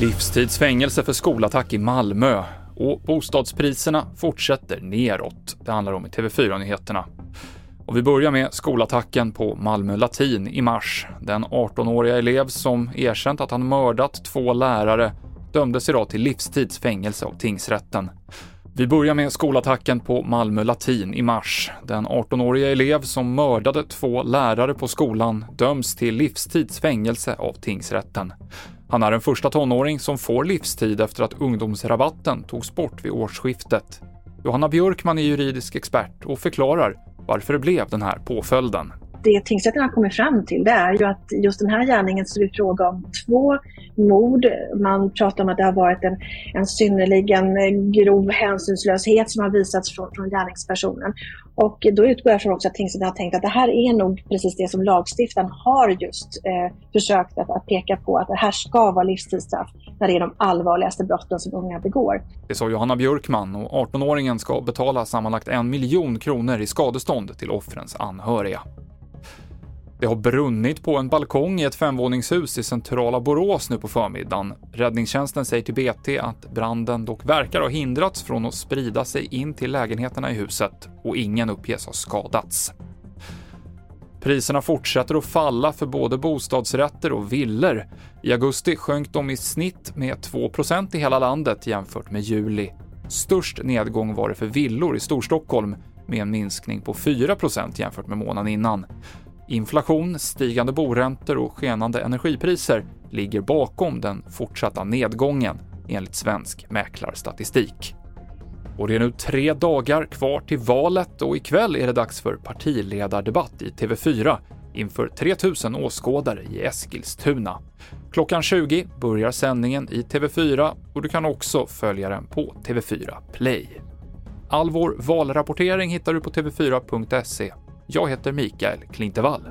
Livstidsfängelse för skolattack i Malmö och bostadspriserna fortsätter neråt. Det handlar om i TV4-nyheterna. Och vi börjar med skolattacken på Malmö Latin i mars. Den 18-åriga elev som erkänt att han mördat två lärare dömdes idag till livstids fängelse av tingsrätten. Vi börjar med skolattacken på Malmö Latin i mars. Den 18-åriga elev som mördade två lärare på skolan döms till livstids fängelse av tingsrätten. Han är den första tonåring som får livstid efter att ungdomsrabatten togs bort vid årsskiftet. Johanna Björkman är juridisk expert och förklarar varför det blev den här påföljden det tingsrätten har kommit fram till det är ju att just den här gärningen så är det fråga om två mord. Man pratar om att det har varit en, en synnerligen grov hänsynslöshet som har visats från, från gärningspersonen. Och då utgår jag från också att tingsrätten har tänkt att det här är nog precis det som lagstiftaren har just eh, försökt att, att, peka på, att det här ska vara livstidsstraff när det är de allvarligaste brotten som unga begår. Det sa Johanna Björkman och 18-åringen ska betala sammanlagt en miljon kronor i skadestånd till offrens anhöriga. Det har brunnit på en balkong i ett femvåningshus i centrala Borås nu på förmiddagen. Räddningstjänsten säger till BT att branden dock verkar ha hindrats från att sprida sig in till lägenheterna i huset och ingen uppges ha skadats. Priserna fortsätter att falla för både bostadsrätter och villor. I augusti sjönk de i snitt med 2% i hela landet jämfört med juli. Störst nedgång var det för villor i Storstockholm med en minskning på 4% jämfört med månaden innan. Inflation, stigande boräntor och skenande energipriser ligger bakom den fortsatta nedgången enligt svensk mäklarstatistik. Och det är nu tre dagar kvar till valet och ikväll är det dags för partiledardebatt i TV4 inför 3000 åskådare i Eskilstuna. Klockan 20 börjar sändningen i TV4 och du kan också följa den på TV4 Play. All vår valrapportering hittar du på tv4.se jag heter Mikael Klintevall.